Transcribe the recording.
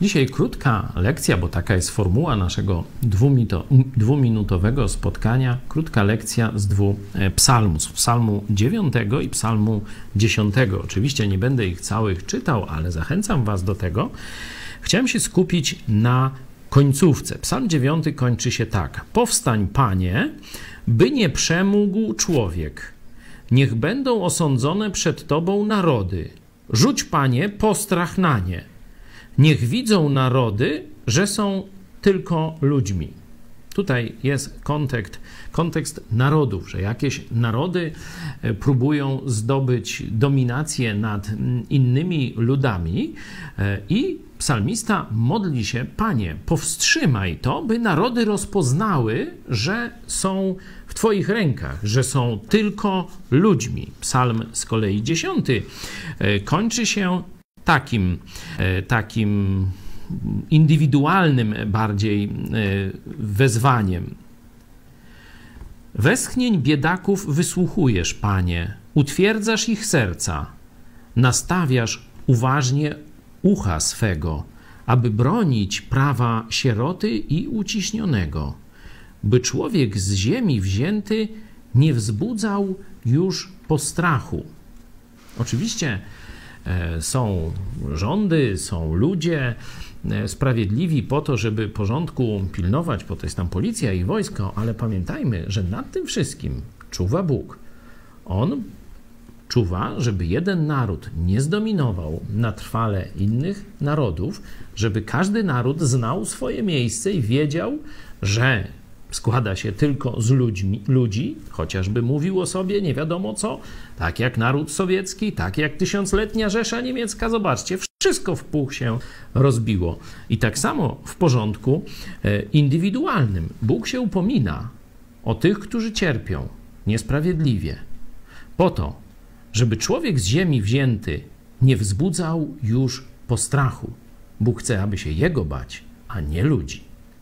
Dzisiaj krótka lekcja, bo taka jest formuła naszego dwuminutowego spotkania. Krótka lekcja z dwóch e, psalmów, psalmu 9 i psalmu 10. Oczywiście nie będę ich całych czytał, ale zachęcam Was do tego. Chciałem się skupić na końcówce. Psalm 9 kończy się tak: Powstań, panie, by nie przemógł człowiek. Niech będą osądzone przed tobą narody. Rzuć, panie, postrach na nie. Niech widzą narody, że są tylko ludźmi. Tutaj jest kontekst, kontekst narodów, że jakieś narody e, próbują zdobyć dominację nad innymi ludami e, i psalmista modli się, Panie, powstrzymaj to, by narody rozpoznały, że są w Twoich rękach, że są tylko ludźmi. Psalm z kolei dziesiąty e, kończy się takim, takim indywidualnym bardziej wezwaniem. Westchnień biedaków wysłuchujesz, Panie, utwierdzasz ich serca, nastawiasz uważnie ucha swego, aby bronić prawa sieroty i uciśnionego, by człowiek z ziemi wzięty nie wzbudzał już postrachu. Oczywiście e, są rządy, są ludzie e, sprawiedliwi po to, żeby porządku pilnować, po to jest tam policja i wojsko, ale pamiętajmy, że nad tym wszystkim czuwa Bóg. On czuwa, żeby jeden naród nie zdominował na trwale innych narodów, żeby każdy naród znał swoje miejsce i wiedział, że składa się tylko z ludźmi, ludzi, chociażby mówił o sobie nie wiadomo co, tak jak naród sowiecki, tak jak tysiącletnia Rzesza Niemiecka. Zobaczcie, wszystko w puch się rozbiło. I tak samo w porządku e, indywidualnym. Bóg się upomina o tych, którzy cierpią niesprawiedliwie, po to, żeby człowiek z ziemi wzięty nie wzbudzał już postrachu. Bóg chce, aby się jego bać, a nie ludzi.